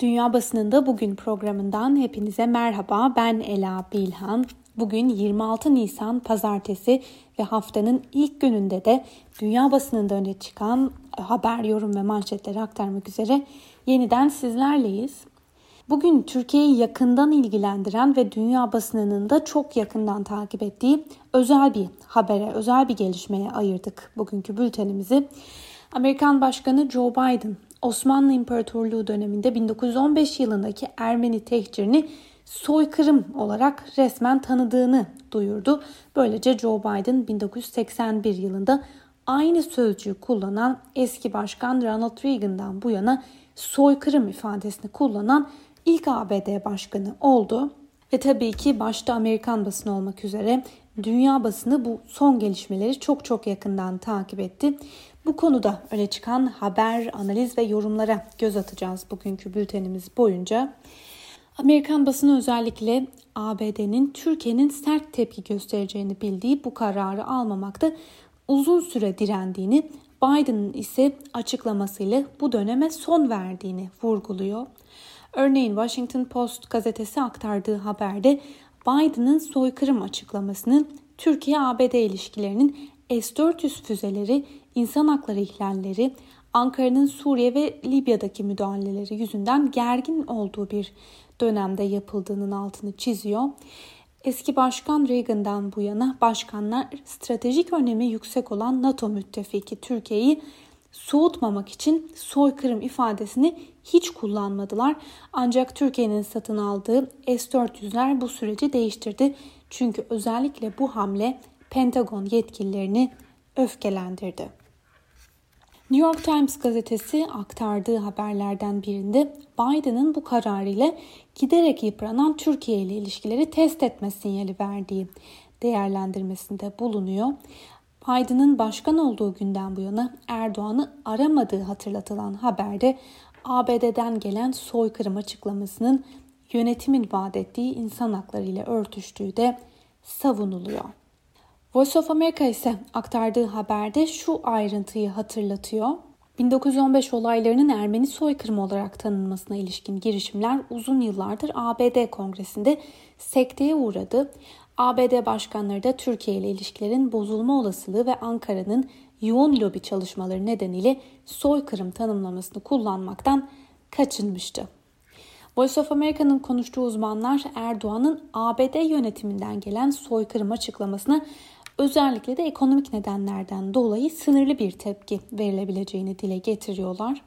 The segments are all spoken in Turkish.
Dünya Basınında Bugün programından hepinize merhaba. Ben Ela Bilhan. Bugün 26 Nisan Pazartesi ve haftanın ilk gününde de dünya basınında öne çıkan haber, yorum ve manşetleri aktarmak üzere yeniden sizlerleyiz. Bugün Türkiye'yi yakından ilgilendiren ve dünya basınının da çok yakından takip ettiği özel bir habere, özel bir gelişmeye ayırdık bugünkü bültenimizi. Amerikan Başkanı Joe Biden Osmanlı İmparatorluğu döneminde 1915 yılındaki Ermeni tehcirini soykırım olarak resmen tanıdığını duyurdu. Böylece Joe Biden 1981 yılında aynı sözcüğü kullanan eski başkan Ronald Reagan'dan bu yana soykırım ifadesini kullanan ilk ABD başkanı oldu. Ve tabii ki başta Amerikan basını olmak üzere dünya basını bu son gelişmeleri çok çok yakından takip etti. Bu konuda öne çıkan haber, analiz ve yorumlara göz atacağız bugünkü bültenimiz boyunca. Amerikan basını özellikle ABD'nin Türkiye'nin sert tepki göstereceğini bildiği bu kararı almamakta uzun süre direndiğini, Biden'ın ise açıklamasıyla bu döneme son verdiğini vurguluyor. Örneğin Washington Post gazetesi aktardığı haberde Biden'ın soykırım açıklamasının Türkiye-ABD ilişkilerinin S-400 füzeleri, insan hakları ihlalleri, Ankara'nın Suriye ve Libya'daki müdahaleleri yüzünden gergin olduğu bir dönemde yapıldığının altını çiziyor. Eski başkan Reagan'dan bu yana başkanlar stratejik önemi yüksek olan NATO müttefiki Türkiye'yi soğutmamak için soykırım ifadesini hiç kullanmadılar. Ancak Türkiye'nin satın aldığı S-400'ler bu süreci değiştirdi. Çünkü özellikle bu hamle Pentagon yetkililerini öfkelendirdi. New York Times gazetesi aktardığı haberlerden birinde Biden'ın bu kararıyla giderek yıpranan Türkiye ile ilişkileri test etme sinyali verdiği değerlendirmesinde bulunuyor. Biden'ın başkan olduğu günden bu yana Erdoğan'ı aramadığı hatırlatılan haberde ABD'den gelen soykırım açıklamasının yönetimin vaat ettiği insan hakları ile örtüştüğü de savunuluyor. Voice of America ise aktardığı haberde şu ayrıntıyı hatırlatıyor. 1915 olaylarının Ermeni soykırımı olarak tanınmasına ilişkin girişimler uzun yıllardır ABD Kongresi'nde sekteye uğradı. ABD başkanları da Türkiye ile ilişkilerin bozulma olasılığı ve Ankara'nın yoğun lobi çalışmaları nedeniyle soykırım tanımlamasını kullanmaktan kaçınmıştı. Voice of America'nın konuştuğu uzmanlar Erdoğan'ın ABD yönetiminden gelen soykırım açıklamasına özellikle de ekonomik nedenlerden dolayı sınırlı bir tepki verilebileceğini dile getiriyorlar.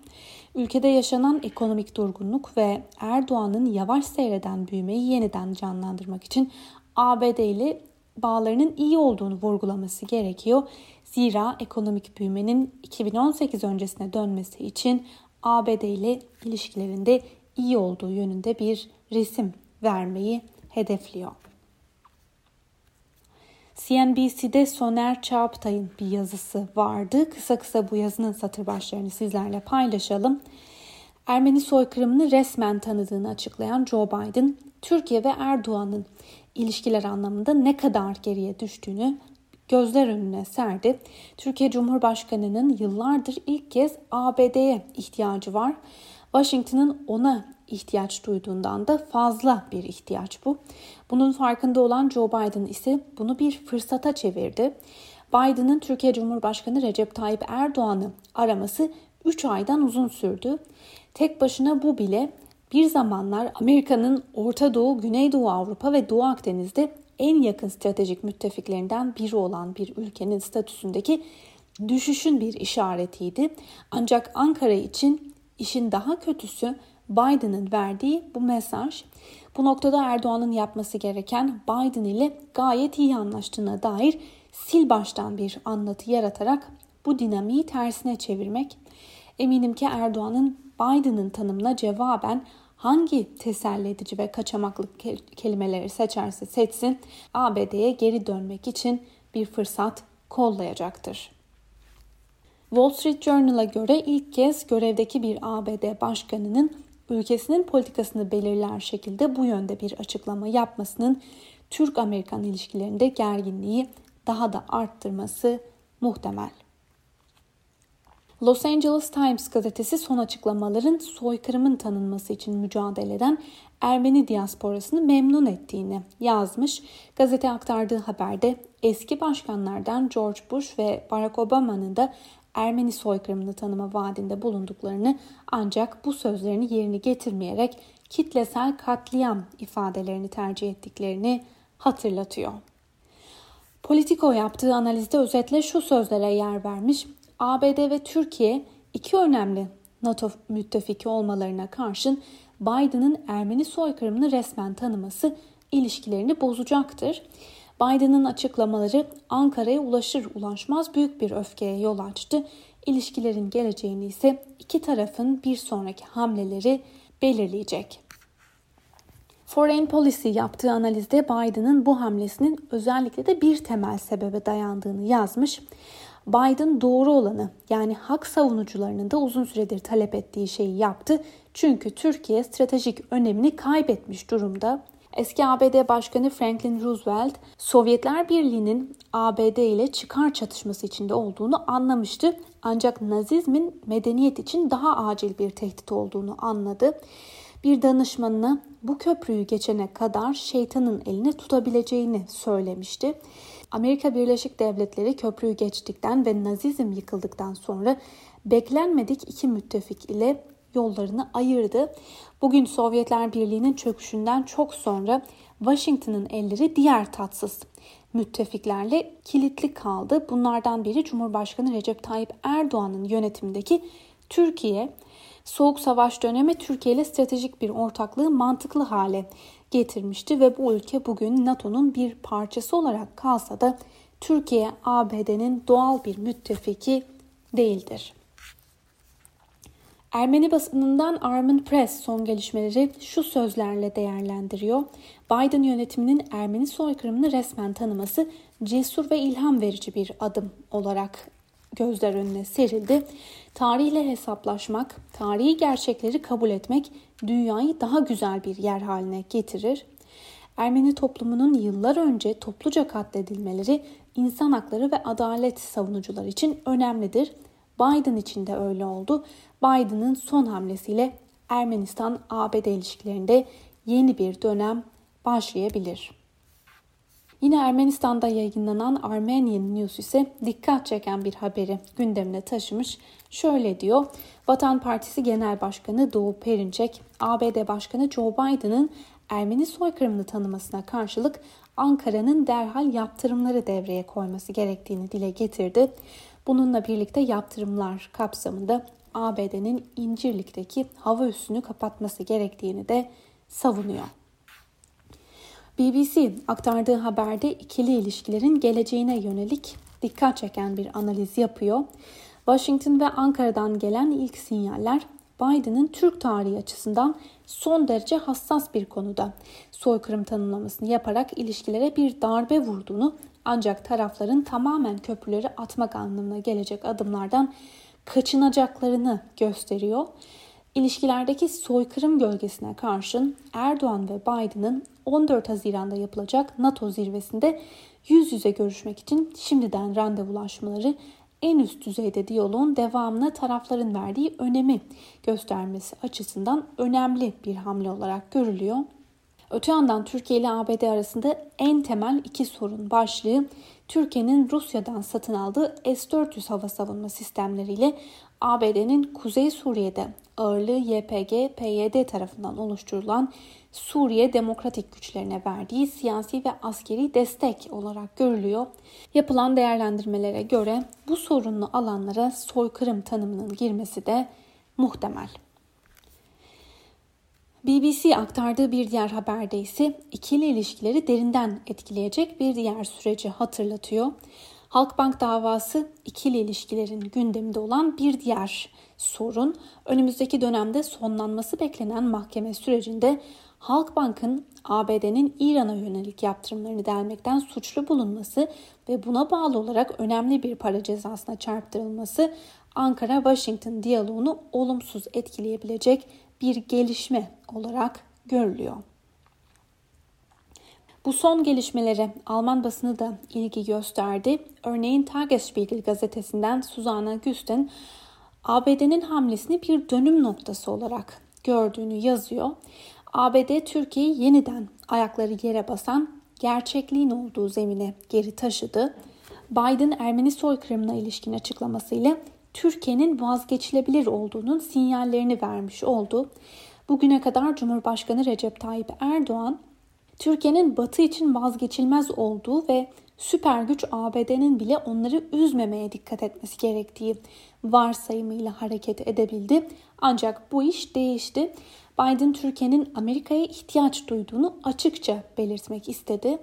Ülkede yaşanan ekonomik durgunluk ve Erdoğan'ın yavaş seyreden büyümeyi yeniden canlandırmak için ABD ile bağlarının iyi olduğunu vurgulaması gerekiyor. Zira ekonomik büyümenin 2018 öncesine dönmesi için ABD ile ilişkilerinde iyi olduğu yönünde bir resim vermeyi hedefliyor. CNBC'de Soner Çağpıtay'ın bir yazısı vardı. Kısa kısa bu yazının satır başlarını sizlerle paylaşalım. Ermeni soykırımını resmen tanıdığını açıklayan Joe Biden, Türkiye ve Erdoğan'ın ilişkiler anlamında ne kadar geriye düştüğünü gözler önüne serdi. Türkiye Cumhurbaşkanı'nın yıllardır ilk kez ABD'ye ihtiyacı var. Washington'ın ona ihtiyaç duyduğundan da fazla bir ihtiyaç bu. Bunun farkında olan Joe Biden ise bunu bir fırsata çevirdi. Biden'ın Türkiye Cumhurbaşkanı Recep Tayyip Erdoğan'ı araması 3 aydan uzun sürdü. Tek başına bu bile bir zamanlar Amerika'nın Orta Doğu, Güneydoğu Avrupa ve Doğu Akdeniz'de en yakın stratejik müttefiklerinden biri olan bir ülkenin statüsündeki düşüşün bir işaretiydi. Ancak Ankara için işin daha kötüsü Biden'ın verdiği bu mesaj. Bu noktada Erdoğan'ın yapması gereken Biden ile gayet iyi anlaştığına dair sil baştan bir anlatı yaratarak bu dinamiği tersine çevirmek. Eminim ki Erdoğan'ın Biden'ın tanımına cevaben hangi teselli edici ve kaçamaklı kelimeleri seçerse seçsin ABD'ye geri dönmek için bir fırsat kollayacaktır. Wall Street Journal'a göre ilk kez görevdeki bir ABD başkanının ülkesinin politikasını belirler şekilde bu yönde bir açıklama yapmasının Türk-Amerikan ilişkilerinde gerginliği daha da arttırması muhtemel. Los Angeles Times gazetesi son açıklamaların soykırımın tanınması için mücadele eden Ermeni diasporasını memnun ettiğini yazmış. Gazete aktardığı haberde eski başkanlardan George Bush ve Barack Obama'nın da Ermeni soykırımını tanıma vaadinde bulunduklarını ancak bu sözlerini yerini getirmeyerek kitlesel katliam ifadelerini tercih ettiklerini hatırlatıyor. Politico yaptığı analizde özetle şu sözlere yer vermiş. ABD ve Türkiye iki önemli NATO müttefiki olmalarına karşın Biden'ın Ermeni soykırımını resmen tanıması ilişkilerini bozacaktır. Biden'ın açıklamaları Ankara'ya ulaşır ulaşmaz büyük bir öfkeye yol açtı. İlişkilerin geleceğini ise iki tarafın bir sonraki hamleleri belirleyecek. Foreign Policy yaptığı analizde Biden'ın bu hamlesinin özellikle de bir temel sebebe dayandığını yazmış. Biden doğru olanı yani hak savunucularının da uzun süredir talep ettiği şeyi yaptı. Çünkü Türkiye stratejik önemini kaybetmiş durumda. Eski ABD Başkanı Franklin Roosevelt, Sovyetler Birliği'nin ABD ile çıkar çatışması içinde olduğunu anlamıştı. Ancak Nazizmin medeniyet için daha acil bir tehdit olduğunu anladı. Bir danışmanına bu köprüyü geçene kadar şeytanın elini tutabileceğini söylemişti. Amerika Birleşik Devletleri köprüyü geçtikten ve Nazizm yıkıldıktan sonra beklenmedik iki müttefik ile yollarını ayırdı. Bugün Sovyetler Birliği'nin çöküşünden çok sonra Washington'ın elleri diğer tatsız müttefiklerle kilitli kaldı. Bunlardan biri Cumhurbaşkanı Recep Tayyip Erdoğan'ın yönetimindeki Türkiye. Soğuk Savaş dönemi Türkiye ile stratejik bir ortaklığı mantıklı hale getirmişti ve bu ülke bugün NATO'nun bir parçası olarak kalsa da Türkiye ABD'nin doğal bir müttefiki değildir. Ermeni basınından Armin Press son gelişmeleri şu sözlerle değerlendiriyor. Biden yönetiminin Ermeni soykırımını resmen tanıması cesur ve ilham verici bir adım olarak gözler önüne serildi. Tarihle hesaplaşmak, tarihi gerçekleri kabul etmek dünyayı daha güzel bir yer haline getirir. Ermeni toplumunun yıllar önce topluca katledilmeleri insan hakları ve adalet savunucular için önemlidir. Biden için de öyle oldu. Biden'ın son hamlesiyle Ermenistan-ABD ilişkilerinde yeni bir dönem başlayabilir. Yine Ermenistan'da yayınlanan Armenian News ise dikkat çeken bir haberi gündemine taşımış. Şöyle diyor, Vatan Partisi Genel Başkanı Doğu Perinçek, ABD Başkanı Joe Biden'ın Ermeni soykırımını tanımasına karşılık Ankara'nın derhal yaptırımları devreye koyması gerektiğini dile getirdi. Bununla birlikte yaptırımlar kapsamında ABD'nin İncirlik'teki hava üssünü kapatması gerektiğini de savunuyor. BBC aktardığı haberde ikili ilişkilerin geleceğine yönelik dikkat çeken bir analiz yapıyor. Washington ve Ankara'dan gelen ilk sinyaller Biden'ın Türk tarihi açısından son derece hassas bir konuda soykırım tanımlamasını yaparak ilişkilere bir darbe vurduğunu ancak tarafların tamamen köprüleri atmak anlamına gelecek adımlardan kaçınacaklarını gösteriyor. İlişkilerdeki soykırım gölgesine karşın Erdoğan ve Biden'ın 14 Haziran'da yapılacak NATO zirvesinde yüz yüze görüşmek için şimdiden randevulaşmaları en üst düzeyde diyaloğun devamına tarafların verdiği önemi göstermesi açısından önemli bir hamle olarak görülüyor. Öte yandan Türkiye ile ABD arasında en temel iki sorun başlığı Türkiye'nin Rusya'dan satın aldığı S-400 hava savunma sistemleriyle ABD'nin Kuzey Suriye'de ağırlığı YPG, PYD tarafından oluşturulan Suriye Demokratik Güçlerine verdiği siyasi ve askeri destek olarak görülüyor. Yapılan değerlendirmelere göre bu sorunlu alanlara soykırım tanımının girmesi de muhtemel. BBC aktardığı bir diğer haberde ise ikili ilişkileri derinden etkileyecek bir diğer süreci hatırlatıyor. Halkbank davası ikili ilişkilerin gündeminde olan bir diğer sorun. Önümüzdeki dönemde sonlanması beklenen mahkeme sürecinde Halkbank'ın ABD'nin İran'a yönelik yaptırımlarını delmekten suçlu bulunması ve buna bağlı olarak önemli bir para cezasına çarptırılması Ankara-Washington diyaloğunu olumsuz etkileyebilecek bir gelişme olarak görülüyor. Bu son gelişmelere Alman basını da ilgi gösterdi. Örneğin Tagesspiegel gazetesinden Susanna Güsten ABD'nin hamlesini bir dönüm noktası olarak gördüğünü yazıyor. ABD Türkiye'yi yeniden ayakları yere basan gerçekliğin olduğu zemine geri taşıdı. Biden Ermeni soykırımına ilişkin açıklamasıyla Türkiye'nin vazgeçilebilir olduğunun sinyallerini vermiş oldu. Bugüne kadar Cumhurbaşkanı Recep Tayyip Erdoğan Türkiye'nin Batı için vazgeçilmez olduğu ve süper güç ABD'nin bile onları üzmemeye dikkat etmesi gerektiği varsayımıyla hareket edebildi. Ancak bu iş değişti. Biden Türkiye'nin Amerika'ya ihtiyaç duyduğunu açıkça belirtmek istedi.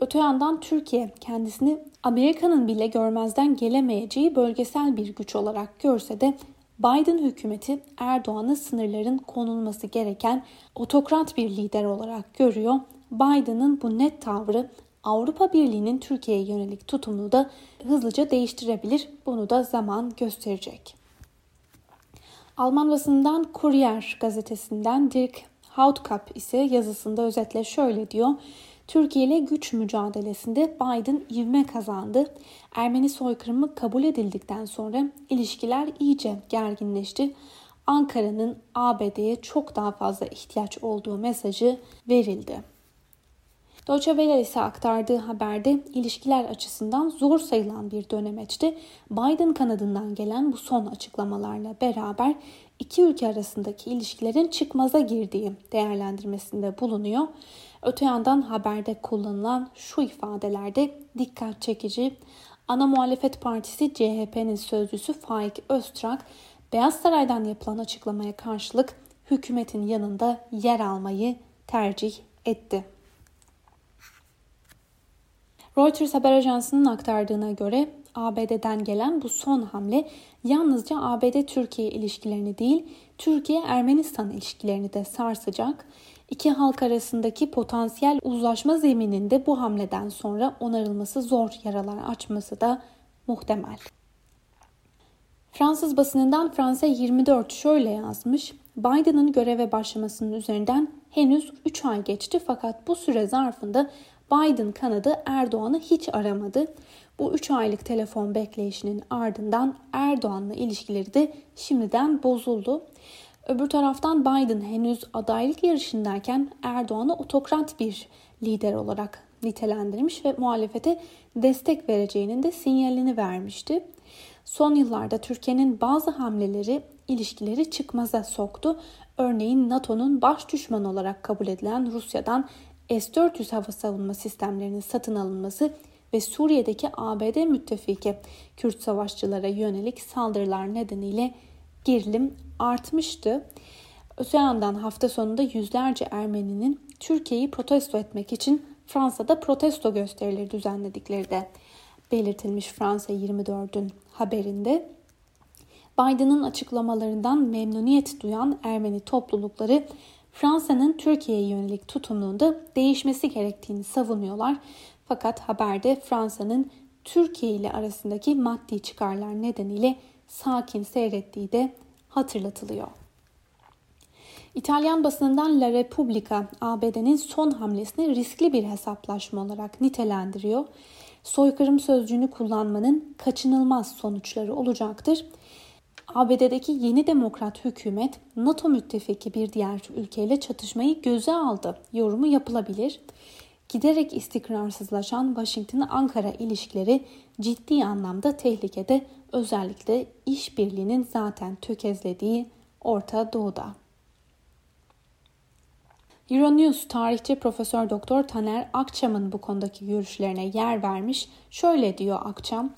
Öte yandan Türkiye kendisini Amerika'nın bile görmezden gelemeyeceği bölgesel bir güç olarak görse de Biden hükümeti Erdoğan'ın sınırların konulması gereken otokrat bir lider olarak görüyor. Biden'ın bu net tavrı Avrupa Birliği'nin Türkiye'ye yönelik tutumunu da hızlıca değiştirebilir. Bunu da zaman gösterecek. Alman basından Kurier gazetesinden Dirk Hautkap ise yazısında özetle şöyle diyor. Türkiye ile güç mücadelesinde Biden ivme kazandı. Ermeni soykırımı kabul edildikten sonra ilişkiler iyice gerginleşti. Ankara'nın ABD'ye çok daha fazla ihtiyaç olduğu mesajı verildi. Deutsche Welle ise aktardığı haberde ilişkiler açısından zor sayılan bir dönemeçti. Biden kanadından gelen bu son açıklamalarla beraber iki ülke arasındaki ilişkilerin çıkmaza girdiği değerlendirmesinde bulunuyor. Öte yandan haberde kullanılan şu ifadelerde dikkat çekici. Ana muhalefet partisi CHP'nin sözcüsü Faik Öztrak, Beyaz Saray'dan yapılan açıklamaya karşılık hükümetin yanında yer almayı tercih etti. Reuters haber ajansının aktardığına göre ABD'den gelen bu son hamle yalnızca ABD-Türkiye ilişkilerini değil, Türkiye-Ermenistan ilişkilerini de sarsacak. İki halk arasındaki potansiyel uzlaşma zemininde bu hamleden sonra onarılması zor yaralar açması da muhtemel. Fransız basınından Fransa 24 şöyle yazmış. Biden'ın göreve başlamasının üzerinden henüz 3 ay geçti fakat bu süre zarfında Biden kanadı Erdoğan'ı hiç aramadı. Bu 3 aylık telefon bekleyişinin ardından Erdoğan'la ilişkileri de şimdiden bozuldu. Öbür taraftan Biden henüz adaylık yarışındayken Erdoğan'ı otokrat bir lider olarak nitelendirmiş ve muhalefete destek vereceğinin de sinyalini vermişti. Son yıllarda Türkiye'nin bazı hamleleri ilişkileri çıkmaza soktu. Örneğin NATO'nun baş düşmanı olarak kabul edilen Rusya'dan S-400 hava savunma sistemlerinin satın alınması ve Suriye'deki ABD müttefiki Kürt savaşçılara yönelik saldırılar nedeniyle gerilim artmıştı. Öte yandan hafta sonunda yüzlerce Ermeninin Türkiye'yi protesto etmek için Fransa'da protesto gösterileri düzenledikleri de belirtilmiş Fransa 24'ün haberinde. Biden'ın açıklamalarından memnuniyet duyan Ermeni toplulukları Fransa'nın Türkiye'ye yönelik tutumunda değişmesi gerektiğini savunuyorlar. Fakat haberde Fransa'nın Türkiye ile arasındaki maddi çıkarlar nedeniyle sakin seyrettiği de hatırlatılıyor. İtalyan basınından La Repubblica ABD'nin son hamlesini riskli bir hesaplaşma olarak nitelendiriyor. Soykırım sözcüğünü kullanmanın kaçınılmaz sonuçları olacaktır. ABD'deki yeni demokrat hükümet NATO müttefiki bir diğer ülkeyle çatışmayı göze aldı yorumu yapılabilir. Giderek istikrarsızlaşan Washington-Ankara ilişkileri ciddi anlamda tehlikede özellikle işbirliğinin zaten tökezlediği Orta Doğu'da. Euronews tarihçi Profesör Doktor Taner Akçam'ın bu konudaki görüşlerine yer vermiş. Şöyle diyor Akçam,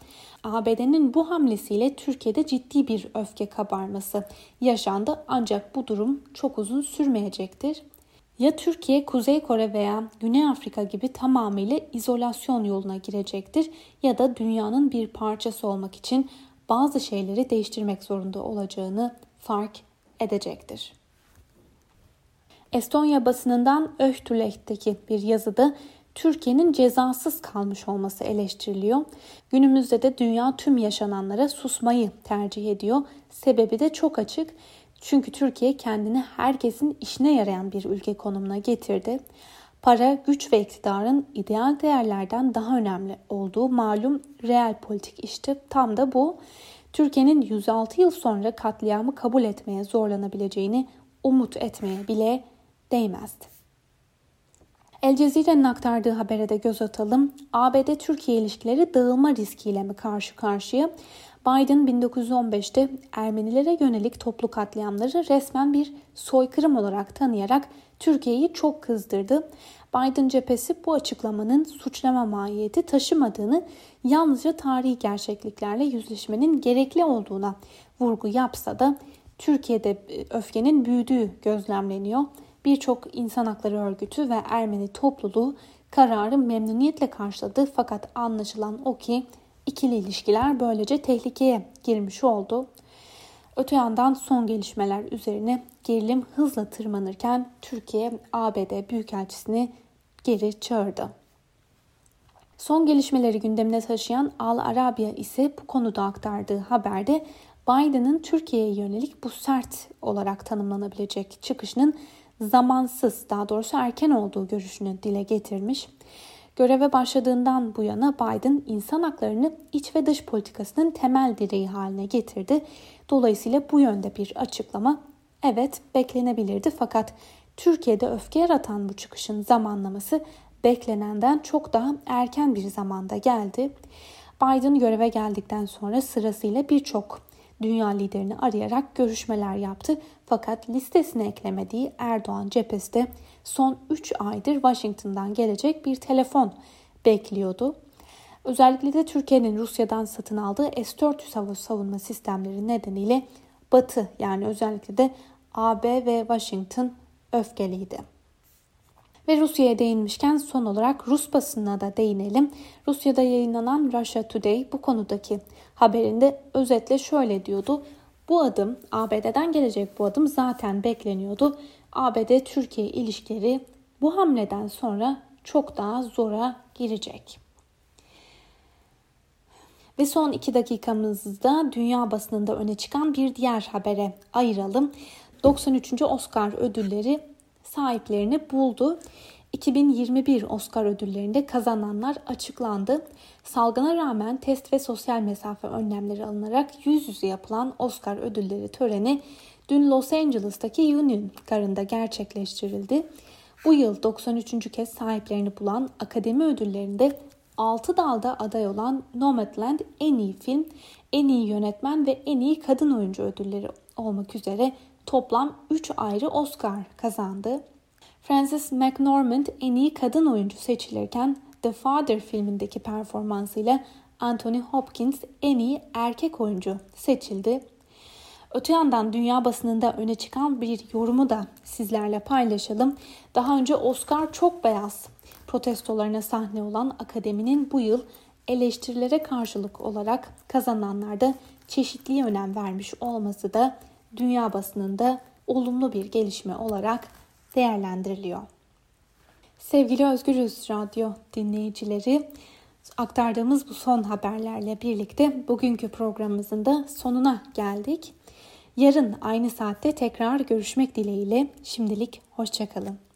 ABD'nin bu hamlesiyle Türkiye'de ciddi bir öfke kabarması yaşandı ancak bu durum çok uzun sürmeyecektir. Ya Türkiye, Kuzey Kore veya Güney Afrika gibi tamamıyla izolasyon yoluna girecektir ya da dünyanın bir parçası olmak için bazı şeyleri değiştirmek zorunda olacağını fark edecektir. Estonya basınından Öhtüleht'teki bir yazıda Türkiye'nin cezasız kalmış olması eleştiriliyor. Günümüzde de dünya tüm yaşananlara susmayı tercih ediyor. Sebebi de çok açık. Çünkü Türkiye kendini herkesin işine yarayan bir ülke konumuna getirdi. Para, güç ve iktidarın ideal değerlerden daha önemli olduğu malum real politik işte tam da bu. Türkiye'nin 106 yıl sonra katliamı kabul etmeye zorlanabileceğini umut etmeye bile değmezdi. El Cezire'nin aktardığı habere de göz atalım. ABD-Türkiye ilişkileri dağılma riskiyle mi karşı karşıya? Biden 1915'te Ermenilere yönelik toplu katliamları resmen bir soykırım olarak tanıyarak Türkiye'yi çok kızdırdı. Biden cephesi bu açıklamanın suçlama mahiyeti taşımadığını, yalnızca tarihi gerçekliklerle yüzleşmenin gerekli olduğuna vurgu yapsa da Türkiye'de e, öfkenin büyüdüğü gözlemleniyor. Birçok insan hakları örgütü ve Ermeni topluluğu kararı memnuniyetle karşıladı fakat anlaşılan o ki ikili ilişkiler böylece tehlikeye girmiş oldu. Öte yandan son gelişmeler üzerine gerilim hızla tırmanırken Türkiye ABD Büyükelçisini geri çağırdı. Son gelişmeleri gündemine taşıyan Al Arabiya ise bu konuda aktardığı haberde Biden'ın Türkiye'ye yönelik bu sert olarak tanımlanabilecek çıkışının zamansız, daha doğrusu erken olduğu görüşünü dile getirmiş. Göreve başladığından bu yana Biden insan haklarını iç ve dış politikasının temel direği haline getirdi. Dolayısıyla bu yönde bir açıklama evet beklenebilirdi fakat Türkiye'de öfke yaratan bu çıkışın zamanlaması beklenenden çok daha erken bir zamanda geldi. Biden göreve geldikten sonra sırasıyla birçok dünya liderini arayarak görüşmeler yaptı. Fakat listesine eklemediği Erdoğan cephesi de son 3 aydır Washington'dan gelecek bir telefon bekliyordu. Özellikle de Türkiye'nin Rusya'dan satın aldığı S-400 hava savunma sistemleri nedeniyle Batı yani özellikle de AB ve Washington öfkeliydi. Ve Rusya'ya değinmişken son olarak Rus basınına da değinelim. Rusya'da yayınlanan Russia Today bu konudaki haberinde özetle şöyle diyordu. Bu adım ABD'den gelecek bu adım zaten bekleniyordu. ABD-Türkiye ilişkileri bu hamleden sonra çok daha zora girecek. Ve son iki dakikamızda dünya basınında öne çıkan bir diğer habere ayıralım. 93. Oscar ödülleri sahiplerini buldu. 2021 Oscar ödüllerinde kazananlar açıklandı. Salgına rağmen test ve sosyal mesafe önlemleri alınarak yüz yüze yapılan Oscar ödülleri töreni dün Los Angeles'taki Union Garı'nda gerçekleştirildi. Bu yıl 93. kez sahiplerini bulan akademi ödüllerinde 6 dalda aday olan Nomadland en iyi film, en iyi yönetmen ve en iyi kadın oyuncu ödülleri olmak üzere toplam 3 ayrı Oscar kazandı. Frances McDormand en iyi kadın oyuncu seçilirken The Father filmindeki performansıyla Anthony Hopkins en iyi erkek oyuncu seçildi. Öte yandan dünya basınında öne çıkan bir yorumu da sizlerle paylaşalım. Daha önce Oscar çok beyaz protestolarına sahne olan akademinin bu yıl eleştirilere karşılık olarak kazananlarda çeşitliğe önem vermiş olması da dünya basınında olumlu bir gelişme olarak değerlendiriliyor. Sevgili Özgürüz Radyo dinleyicileri, aktardığımız bu son haberlerle birlikte bugünkü programımızın da sonuna geldik. Yarın aynı saatte tekrar görüşmek dileğiyle şimdilik hoşçakalın.